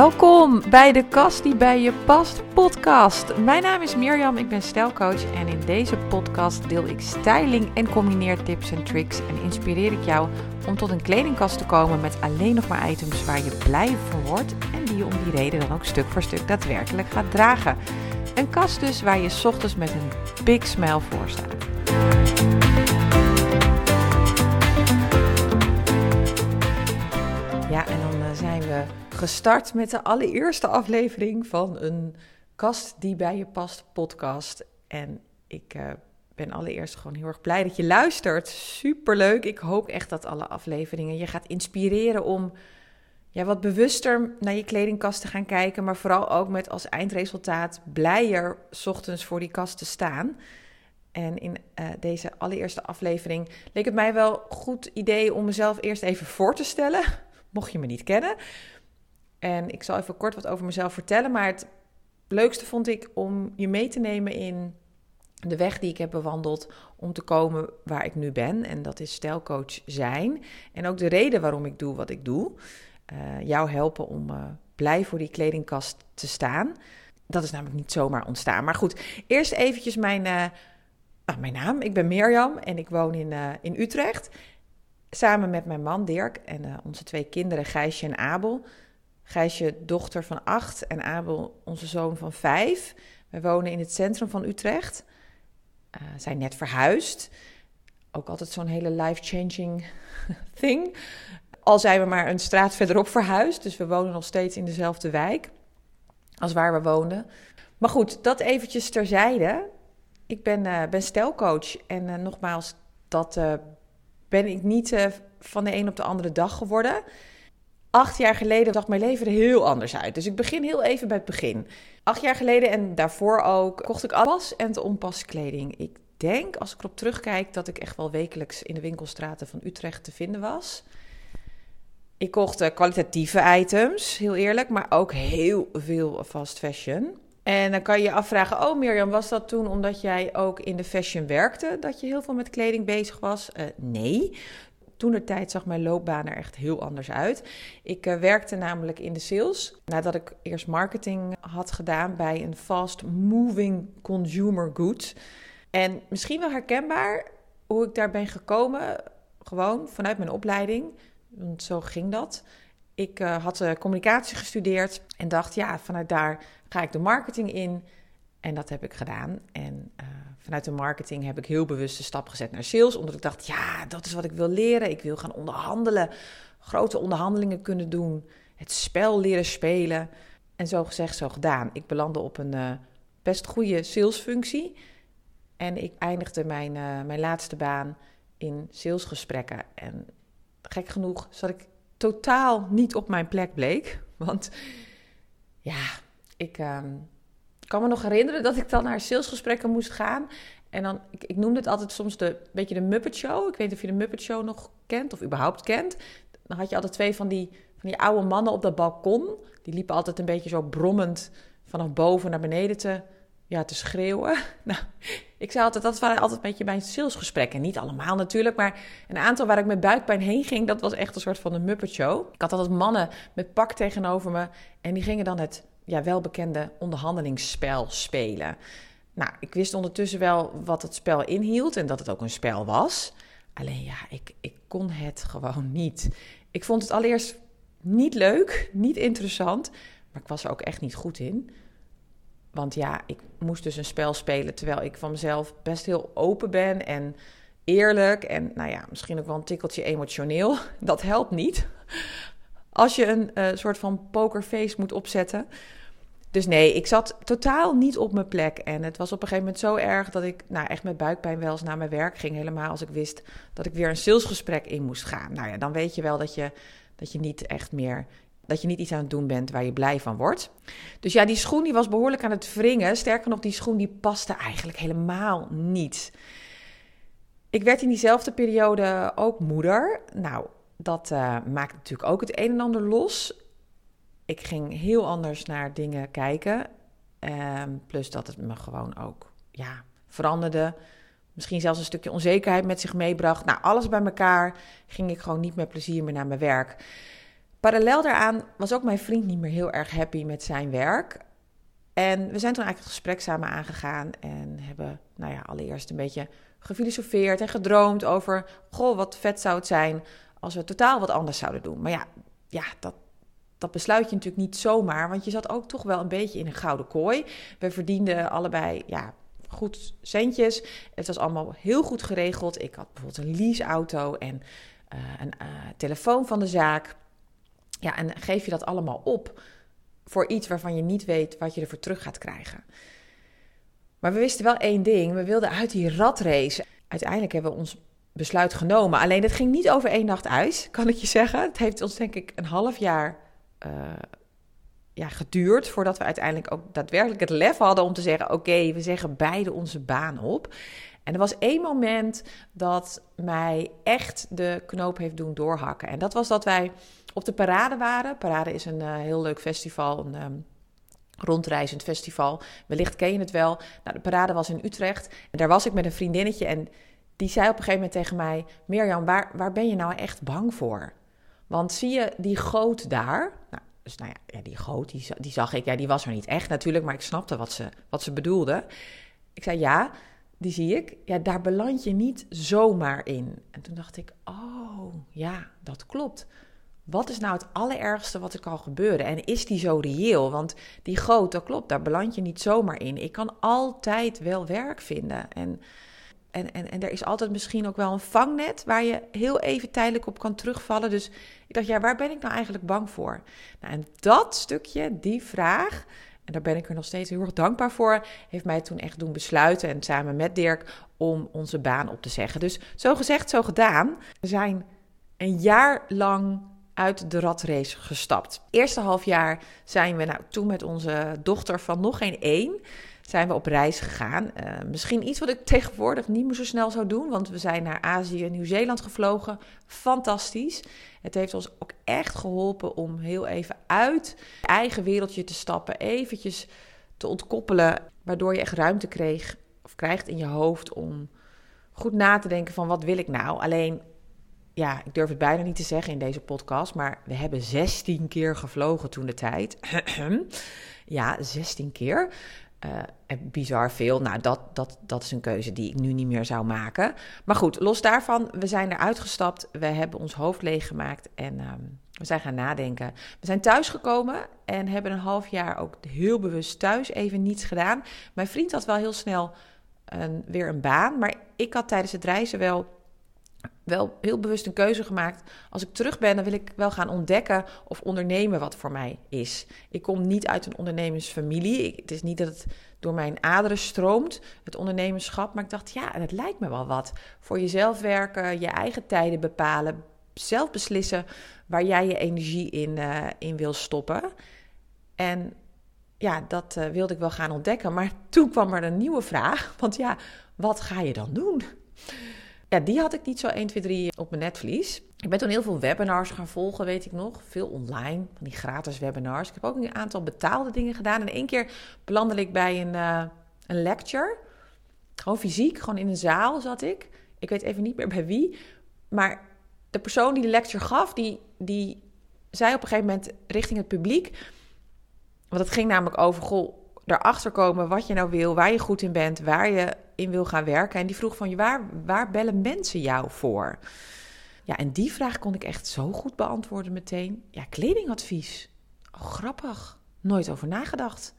Welkom bij de Kast die bij je past podcast. Mijn naam is Mirjam, ik ben stijlcoach en in deze podcast deel ik styling en combineertips en tricks en inspireer ik jou om tot een kledingkast te komen met alleen nog maar items waar je blij van wordt en die je om die reden dan ook stuk voor stuk daadwerkelijk gaat dragen. Een kast dus waar je ochtends met een big smile voor staat. Gestart met de allereerste aflevering van een Kast die bij je past podcast. En ik uh, ben allereerst gewoon heel erg blij dat je luistert. Superleuk. Ik hoop echt dat alle afleveringen je gaat inspireren om ja, wat bewuster naar je kledingkast te gaan kijken. Maar vooral ook met als eindresultaat blijer ochtends voor die kast te staan. En in uh, deze allereerste aflevering leek het mij wel goed idee om mezelf eerst even voor te stellen. Mocht je me niet kennen. En ik zal even kort wat over mezelf vertellen. Maar het leukste vond ik om je mee te nemen in de weg die ik heb bewandeld om te komen waar ik nu ben. En dat is stijlcoach zijn. En ook de reden waarom ik doe wat ik doe. Uh, jou helpen om uh, blij voor die kledingkast te staan. Dat is namelijk niet zomaar ontstaan. Maar goed, eerst eventjes mijn, uh, mijn naam. Ik ben Mirjam en ik woon in, in Utrecht. Samen met mijn man Dirk en onze twee kinderen Gijsje en Abel. Gijsje, dochter van acht en Abel, onze zoon van vijf. We wonen in het centrum van Utrecht. Uh, zijn net verhuisd. Ook altijd zo'n hele life-changing thing. Al zijn we maar een straat verderop verhuisd. Dus we wonen nog steeds in dezelfde wijk als waar we woonden. Maar goed, dat eventjes terzijde. Ik ben, uh, ben stelcoach. En uh, nogmaals, dat ben ik niet van de een op de andere dag geworden. Acht jaar geleden zag mijn leven er heel anders uit. Dus ik begin heel even bij het begin. Acht jaar geleden en daarvoor ook kocht ik pas en te onpas kleding. Ik denk, als ik erop terugkijk, dat ik echt wel wekelijks in de winkelstraten van Utrecht te vinden was. Ik kocht uh, kwalitatieve items, heel eerlijk, maar ook heel veel fast fashion. En dan kan je je afvragen, oh Mirjam, was dat toen omdat jij ook in de fashion werkte, dat je heel veel met kleding bezig was? Uh, nee, toen de tijd zag mijn loopbaan er echt heel anders uit. Ik uh, werkte namelijk in de sales. Nadat ik eerst marketing had gedaan bij een fast moving consumer goods. En misschien wel herkenbaar hoe ik daar ben gekomen. Gewoon vanuit mijn opleiding. Want zo ging dat. Ik uh, had uh, communicatie gestudeerd en dacht, ja, vanuit daar ga ik de marketing in. En dat heb ik gedaan. En vanuit de marketing heb ik heel bewust de stap gezet naar sales. Omdat ik dacht, ja, dat is wat ik wil leren. Ik wil gaan onderhandelen. Grote onderhandelingen kunnen doen. Het spel leren spelen. En zo gezegd, zo gedaan. Ik belandde op een uh, best goede salesfunctie. En ik eindigde mijn, uh, mijn laatste baan in salesgesprekken. En gek genoeg zat ik totaal niet op mijn plek bleek. Want ja, ik... Uh, kan me nog herinneren dat ik dan naar salesgesprekken moest gaan. En dan, ik, ik noemde het altijd soms de beetje de Muppet Show. Ik weet niet of je de Muppet Show nog kent of überhaupt kent. Dan had je altijd twee van die, van die oude mannen op dat balkon. Die liepen altijd een beetje zo brommend vanaf boven naar beneden te, ja, te schreeuwen. Nou, ik zei altijd, dat waren altijd een beetje mijn salesgesprekken. Niet allemaal natuurlijk, maar een aantal waar ik met buikpijn heen ging, dat was echt een soort van de Muppet Show. Ik had altijd mannen met pak tegenover me en die gingen dan het ja, welbekende onderhandelingsspel spelen. Nou, ik wist ondertussen wel wat het spel inhield en dat het ook een spel was. Alleen ja, ik, ik kon het gewoon niet. Ik vond het allereerst niet leuk, niet interessant, maar ik was er ook echt niet goed in. Want ja, ik moest dus een spel spelen terwijl ik van mezelf best heel open ben en eerlijk en nou ja, misschien ook wel een tikkeltje emotioneel. Dat helpt niet als je een uh, soort van pokerface moet opzetten. Dus nee, ik zat totaal niet op mijn plek. En het was op een gegeven moment zo erg dat ik nou, echt met buikpijn wel eens naar mijn werk ging. Helemaal als ik wist dat ik weer een salesgesprek in moest gaan. Nou ja, dan weet je wel dat je, dat je niet echt meer dat je niet iets aan het doen bent waar je blij van wordt. Dus ja, die schoen die was behoorlijk aan het wringen. Sterker nog, die schoen die paste eigenlijk helemaal niet. Ik werd in diezelfde periode ook moeder. Nou, dat uh, maakt natuurlijk ook het een en ander los ik ging heel anders naar dingen kijken. Um, plus dat het me gewoon ook ja, veranderde. Misschien zelfs een stukje onzekerheid met zich meebracht. Nou, alles bij elkaar ging ik gewoon niet met plezier meer naar mijn werk. Parallel daaraan was ook mijn vriend niet meer heel erg happy met zijn werk. En we zijn toen eigenlijk het gesprek samen aangegaan en hebben, nou ja, allereerst een beetje gefilosofeerd en gedroomd over, goh, wat vet zou het zijn als we totaal wat anders zouden doen. Maar ja, ja dat, dat besluit je natuurlijk niet zomaar, want je zat ook toch wel een beetje in een gouden kooi. We verdienden allebei, ja, goed centjes. Het was allemaal heel goed geregeld. Ik had bijvoorbeeld een leaseauto en uh, een uh, telefoon van de zaak. Ja, en geef je dat allemaal op voor iets waarvan je niet weet wat je ervoor terug gaat krijgen. Maar we wisten wel één ding. We wilden uit die ratrace. Uiteindelijk hebben we ons besluit genomen. Alleen het ging niet over één nacht ijs, kan ik je zeggen. Het heeft ons denk ik een half jaar uh, ja, geduurd voordat we uiteindelijk ook daadwerkelijk het lef hadden om te zeggen: oké, we zeggen beide onze baan op. En er was één moment dat mij echt de knoop heeft doen doorhakken. En dat was dat wij op de Parade waren. Parade is een uh, heel leuk festival, een um, rondreizend festival. Wellicht ken je het wel. Nou, de Parade was in Utrecht en daar was ik met een vriendinnetje en die zei op een gegeven moment tegen mij: Mirjam, waar, waar ben je nou echt bang voor? Want zie je die goot daar? Nou, dus nou ja, die goot, die, die, zag ik. Ja, die was er niet echt natuurlijk, maar ik snapte wat ze, wat ze bedoelde. Ik zei ja, die zie ik. Ja, daar beland je niet zomaar in. En toen dacht ik, oh ja, dat klopt. Wat is nou het allerergste wat er kan gebeuren? En is die zo reëel? Want die goot, dat klopt, daar beland je niet zomaar in. Ik kan altijd wel werk vinden. En en, en, en er is altijd misschien ook wel een vangnet waar je heel even tijdelijk op kan terugvallen. Dus ik dacht, ja, waar ben ik nou eigenlijk bang voor? Nou, en dat stukje, die vraag, en daar ben ik er nog steeds heel erg dankbaar voor, heeft mij toen echt doen besluiten en samen met Dirk om onze baan op te zeggen. Dus zo gezegd, zo gedaan. We zijn een jaar lang uit de ratrace gestapt. Eerste half jaar zijn we nou, toen met onze dochter van nog geen één zijn we op reis gegaan. Uh, misschien iets wat ik tegenwoordig niet meer zo snel zou doen, want we zijn naar Azië en Nieuw-Zeeland gevlogen. Fantastisch. Het heeft ons ook echt geholpen om heel even uit eigen wereldje te stappen, eventjes te ontkoppelen, waardoor je echt ruimte kreeg of krijgt in je hoofd om goed na te denken van wat wil ik nou. Alleen ja, ik durf het bijna niet te zeggen in deze podcast, maar we hebben 16 keer gevlogen toen de tijd. ja, 16 keer. Uh, bizar veel. Nou, dat, dat, dat is een keuze die ik nu niet meer zou maken. Maar goed, los daarvan, we zijn eruit gestapt. We hebben ons hoofd leeggemaakt en um, we zijn gaan nadenken. We zijn thuisgekomen en hebben een half jaar ook heel bewust thuis even niets gedaan. Mijn vriend had wel heel snel een, weer een baan, maar ik had tijdens het reizen wel wel heel bewust een keuze gemaakt. Als ik terug ben, dan wil ik wel gaan ontdekken of ondernemen wat voor mij is. Ik kom niet uit een ondernemersfamilie. het is niet dat het door mijn aderen stroomt, het ondernemerschap. Maar ik dacht, ja, het lijkt me wel wat. Voor jezelf werken, je eigen tijden bepalen, zelf beslissen waar jij je energie in, uh, in wil stoppen. En ja, dat uh, wilde ik wel gaan ontdekken. Maar toen kwam er een nieuwe vraag. Want ja, wat ga je dan doen? Ja, die had ik niet zo 1, 2, 3 op mijn netvlies. Ik ben toen heel veel webinars gaan volgen, weet ik nog. Veel online, van die gratis webinars. Ik heb ook een aantal betaalde dingen gedaan. En één keer belandde ik bij een, uh, een lecture. Gewoon fysiek, gewoon in een zaal zat ik. Ik weet even niet meer bij wie. Maar de persoon die de lecture gaf, die, die zei op een gegeven moment richting het publiek... Want het ging namelijk over, goh, erachter komen wat je nou wil, waar je goed in bent, waar je in wil gaan werken. En die vroeg van je, waar, waar bellen mensen jou voor? Ja, en die vraag kon ik echt zo goed beantwoorden meteen. Ja, kledingadvies. Oh, grappig. Nooit over nagedacht.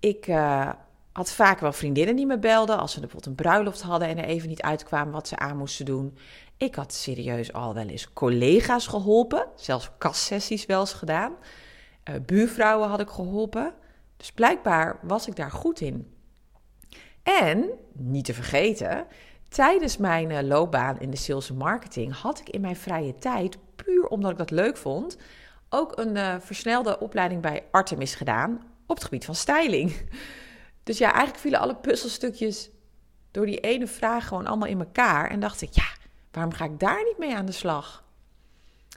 Ik uh, had vaak wel vriendinnen die me belden als ze bijvoorbeeld een bruiloft hadden en er even niet uitkwamen wat ze aan moesten doen. Ik had serieus al wel eens collega's geholpen, zelfs kastsessies wel eens gedaan. Uh, buurvrouwen had ik geholpen. Dus blijkbaar was ik daar goed in. En, niet te vergeten, tijdens mijn eh, loopbaan in de sales en marketing had ik in mijn vrije tijd, puur omdat ik dat leuk vond, ook een uh, versnelde opleiding bij Artemis gedaan op het gebied van styling. Dus ja, eigenlijk vielen alle puzzelstukjes door die ene vraag gewoon allemaal in elkaar. En dacht ik, ja, waarom ga ik daar niet mee aan de slag?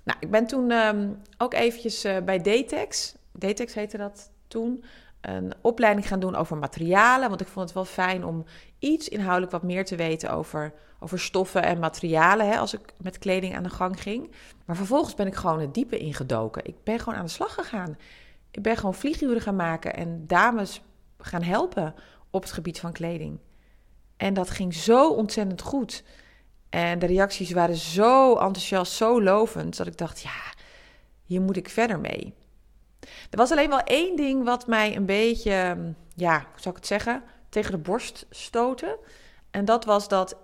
Nou, ik ben toen um, ook eventjes uh, bij Datex, Datex heette dat toen, een opleiding gaan doen over materialen. Want ik vond het wel fijn om iets inhoudelijk wat meer te weten over, over stoffen en materialen. Hè, als ik met kleding aan de gang ging. Maar vervolgens ben ik gewoon het diepe ingedoken. Ik ben gewoon aan de slag gegaan. Ik ben gewoon vlieguren gaan maken en dames gaan helpen op het gebied van kleding. En dat ging zo ontzettend goed. En de reacties waren zo enthousiast, zo lovend, dat ik dacht, ja, hier moet ik verder mee. Er was alleen wel één ding wat mij een beetje, ja, hoe zou ik het zeggen, tegen de borst stoten. En dat was dat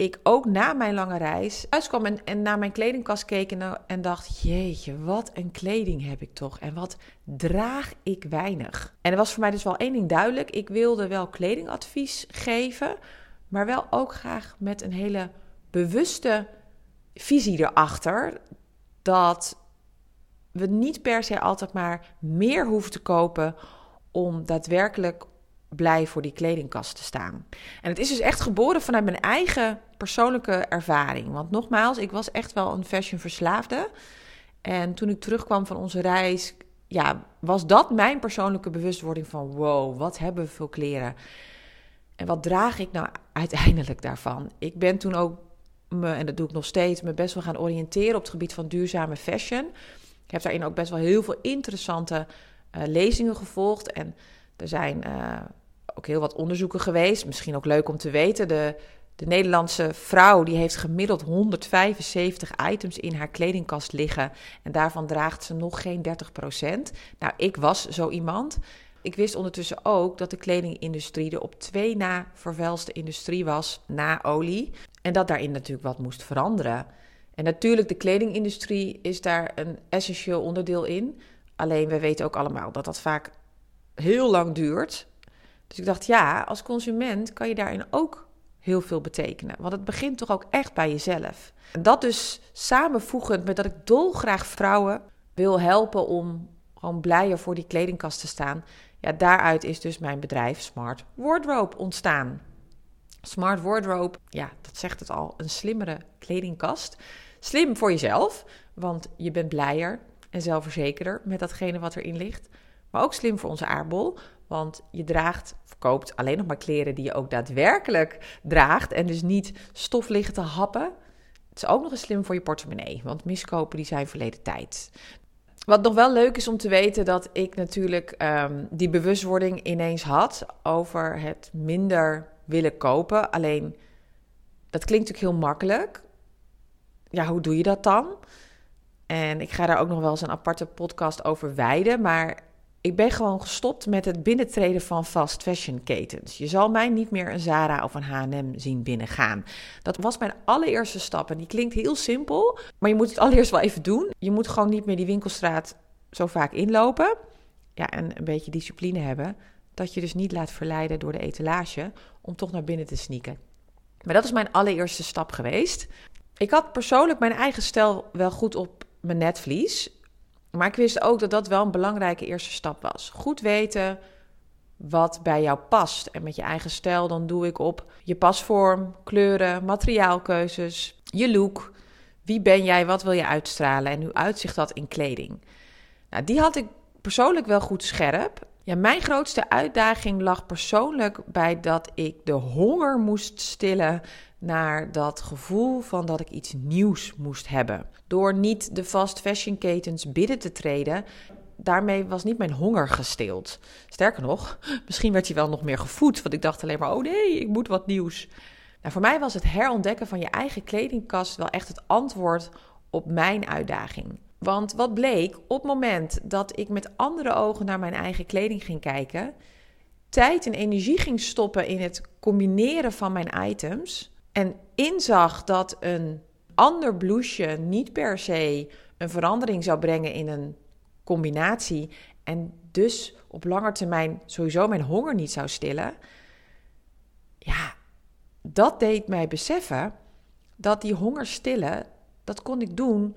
ik ook na mijn lange reis thuis en, en naar mijn kledingkast keek en, en, dacht: Jeetje, wat een kleding heb ik toch? En wat draag ik weinig? En er was voor mij dus wel één ding duidelijk: ik wilde wel kledingadvies geven, maar wel ook graag met een hele bewuste visie erachter. Dat we niet per se altijd maar meer hoeven te kopen om daadwerkelijk blij voor die kledingkast te staan. En het is dus echt geboren vanuit mijn eigen persoonlijke ervaring. Want nogmaals, ik was echt wel een fashion verslaafde. En toen ik terugkwam van onze reis, ja, was dat mijn persoonlijke bewustwording van wow, wat hebben we veel kleren. En wat draag ik nou uiteindelijk daarvan? Ik ben toen ook me, en dat doe ik nog steeds, me best wel gaan oriënteren op het gebied van duurzame fashion. Ik heb daarin ook best wel heel veel interessante uh, lezingen gevolgd. En er zijn uh, ook heel wat onderzoeken geweest. Misschien ook leuk om te weten. De, de Nederlandse vrouw die heeft gemiddeld 175 items in haar kledingkast liggen. En daarvan draagt ze nog geen 30% Nou, ik was zo iemand. Ik wist ondertussen ook dat de kledingindustrie de op twee na vervuilste industrie was na olie. En dat daarin natuurlijk wat moest veranderen. En natuurlijk, de kledingindustrie is daar een essentieel onderdeel in. Alleen we weten ook allemaal dat dat vaak heel lang duurt. Dus ik dacht, ja, als consument kan je daarin ook heel veel betekenen. Want het begint toch ook echt bij jezelf. En dat dus samenvoegend met dat ik dolgraag vrouwen wil helpen om gewoon blijer voor die kledingkast te staan. Ja, daaruit is dus mijn bedrijf Smart Wardrobe ontstaan. Smart Wardrobe, ja, dat zegt het al, een slimmere kledingkast. Slim voor jezelf, want je bent blijer en zelfverzekerder met datgene wat erin ligt. Maar ook slim voor onze aardbol, want je draagt, verkoopt alleen nog maar kleren die je ook daadwerkelijk draagt en dus niet stof liggen te happen. Het is ook nog eens slim voor je portemonnee, want miskopen die zijn verleden tijd. Wat nog wel leuk is om te weten, dat ik natuurlijk um, die bewustwording ineens had over het minder willen kopen. Alleen, dat klinkt natuurlijk heel makkelijk. Ja, hoe doe je dat dan? En ik ga daar ook nog wel eens een aparte podcast over wijden. Maar ik ben gewoon gestopt met het binnentreden van fast fashion ketens. Je zal mij niet meer een Zara of een H&M zien binnengaan. Dat was mijn allereerste stap en die klinkt heel simpel, maar je moet het allereerst wel even doen. Je moet gewoon niet meer die winkelstraat zo vaak inlopen. Ja, en een beetje discipline hebben dat je dus niet laat verleiden door de etalage om toch naar binnen te sneaken. Maar dat is mijn allereerste stap geweest. Ik had persoonlijk mijn eigen stijl wel goed op mijn netvlies. Maar ik wist ook dat dat wel een belangrijke eerste stap was. Goed weten wat bij jou past. En met je eigen stijl, dan doe ik op je pasvorm, kleuren, materiaalkeuzes, je look. Wie ben jij? Wat wil je uitstralen? En hoe uitzicht dat in kleding? Nou, die had ik persoonlijk wel goed scherp. Ja, mijn grootste uitdaging lag persoonlijk bij dat ik de honger moest stillen naar dat gevoel van dat ik iets nieuws moest hebben. Door niet de fast fashion ketens binnen te treden, daarmee was niet mijn honger gestild. Sterker nog, misschien werd hij wel nog meer gevoed, want ik dacht alleen maar: oh nee, ik moet wat nieuws. Nou, voor mij was het herontdekken van je eigen kledingkast wel echt het antwoord op mijn uitdaging. Want wat bleek, op het moment dat ik met andere ogen naar mijn eigen kleding ging kijken, tijd en energie ging stoppen in het combineren van mijn items en inzag dat een ander blouseje niet per se een verandering zou brengen in een combinatie en dus op lange termijn sowieso mijn honger niet zou stillen, ja, dat deed mij beseffen dat die honger stillen, dat kon ik doen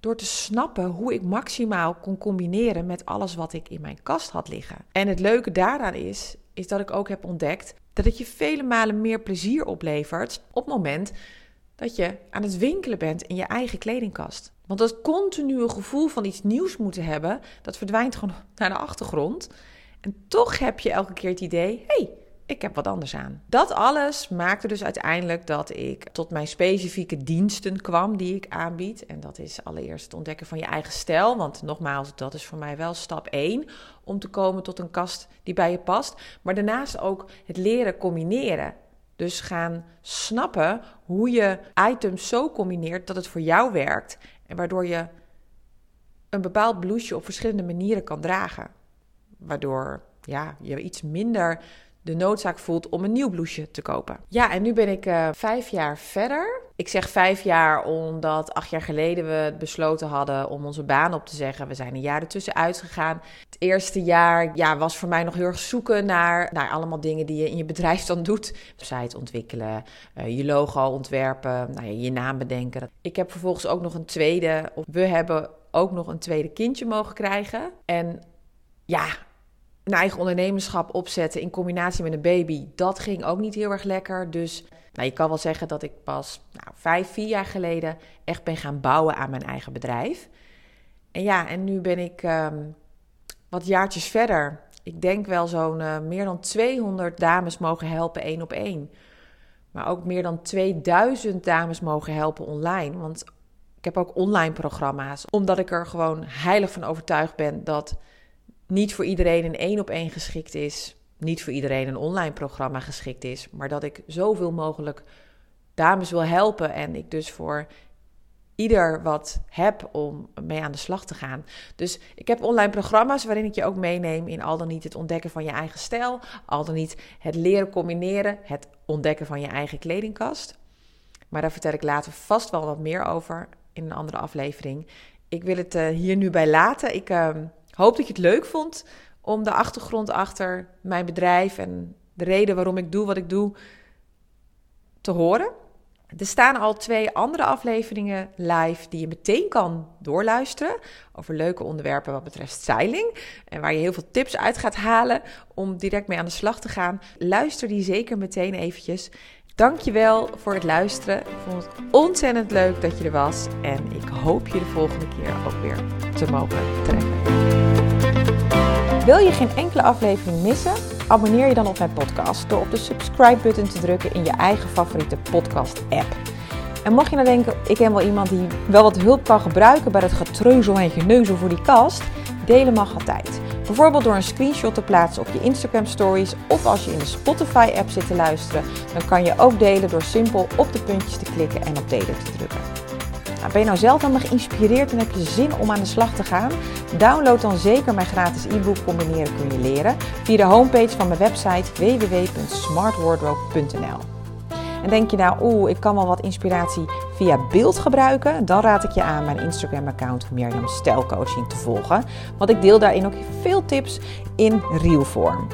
door te snappen hoe ik maximaal kon combineren met alles wat ik in mijn kast had liggen. En het leuke daaraan is, is dat ik ook heb ontdekt dat je vele malen meer plezier oplevert op het moment dat je aan het winkelen bent in je eigen kledingkast. Want dat continue gevoel van iets nieuws moeten hebben, dat verdwijnt gewoon naar de achtergrond. En toch heb je elke keer het idee: hey, ik heb wat anders aan. Dat alles maakte dus uiteindelijk dat ik tot mijn specifieke diensten kwam die ik aanbied. En dat is allereerst het ontdekken van je eigen stijl. Want nogmaals, dat is voor mij wel stap 1 om te komen tot een kast die bij je past. Maar daarnaast ook het leren combineren. Dus gaan snappen hoe je items zo combineert dat het voor jou werkt. En waardoor je een bepaald blouseje op verschillende manieren kan dragen. Waardoor ja, je iets minder de noodzaak voelt om een nieuw blouseje te kopen. Ja, en nu ben ik uh, vijf jaar verder. Ik zeg vijf jaar omdat acht jaar geleden we besloten hadden om onze baan op te zeggen. We zijn een jaar ertussen uitgegaan. Het eerste jaar ja, was voor mij nog heel erg zoeken naar, naar allemaal dingen die je in je bedrijf dan doet. Site ontwikkelen, uh, je logo ontwerpen, nou ja, je naam bedenken. Ik heb vervolgens ook nog een tweede, of we hebben ook nog een tweede kindje mogen krijgen. En ja, een eigen ondernemerschap opzetten in combinatie met een baby, dat ging ook niet heel erg lekker. Dus nou, je kan wel zeggen dat ik pas nou, vijf, vier jaar geleden echt ben gaan bouwen aan mijn eigen bedrijf. En ja, en nu ben ik um, wat jaartjes verder. Ik denk wel zo'n uh, meer dan 200 dames mogen helpen één op één. Maar ook meer dan 2000 dames mogen helpen online. Want ik heb ook online programma's. Omdat ik er gewoon heilig van overtuigd ben dat niet voor iedereen een één op één geschikt is. Niet voor iedereen een online programma geschikt is. Maar dat ik zoveel mogelijk dames wil helpen. En ik dus voor ieder wat heb om mee aan de slag te gaan. Dus ik heb online programma's waarin ik je ook meeneem in al dan niet het ontdekken van je eigen stijl, al dan niet het leren combineren, het ontdekken van je eigen kledingkast. Maar daar vertel ik later vast wel wat meer over in een andere aflevering. Ik wil het uh, hier nu bij laten. Ik uh, hoop dat je het leuk vond om de achtergrond achter mijn bedrijf en de reden waarom ik doe wat ik doe te horen. Er staan al twee andere afleveringen live die je meteen kan doorluisteren over leuke onderwerpen wat betreft styling en waar je heel veel tips uit gaat halen om direct mee aan de slag te gaan. Luister die zeker meteen eventjes. Dankjewel voor het luisteren. Ik vond het ontzettend leuk dat je er was en ik hoop je de volgende keer ook weer te mogen treffen. Wil je geen enkele aflevering missen? Abonneer je dan op mijn podcast door op de subscribe-button te drukken in je eigen favoriete podcast-app. En mocht je nou denken, ik ken wel iemand die wel wat hulp kan gebruiken bij het getreuzel en geneuzel voor die kast, delen mag altijd. Bijvoorbeeld door een screenshot te plaatsen op je Instagram stories of als je in de Spotify app zit te luisteren, dan kan je ook delen door simpel op de puntjes te klikken en op delen te drukken. Nou, ben je nou zelf helemaal geïnspireerd en heb je zin om aan de slag te gaan? Download dan zeker mijn gratis e-book Combineren kun je leren via de homepage van mijn website www.smartwardrobe.nl. En denk je nou, oeh, ik kan wel wat inspiratie via beeld gebruiken? Dan raad ik je aan mijn Instagram-account Mirjam Stijlcoaching te volgen. Want ik deel daarin ook veel tips in reelvorm.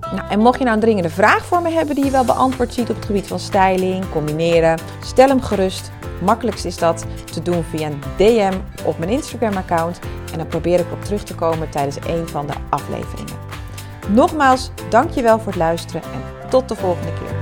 Nou, en mocht je nou een dringende vraag voor me hebben die je wel beantwoord ziet op het gebied van styling, combineren, stel hem gerust. Makkelijkst is dat te doen via een DM op mijn Instagram-account. En dan probeer ik op terug te komen tijdens een van de afleveringen. Nogmaals, dankjewel voor het luisteren en tot de volgende keer.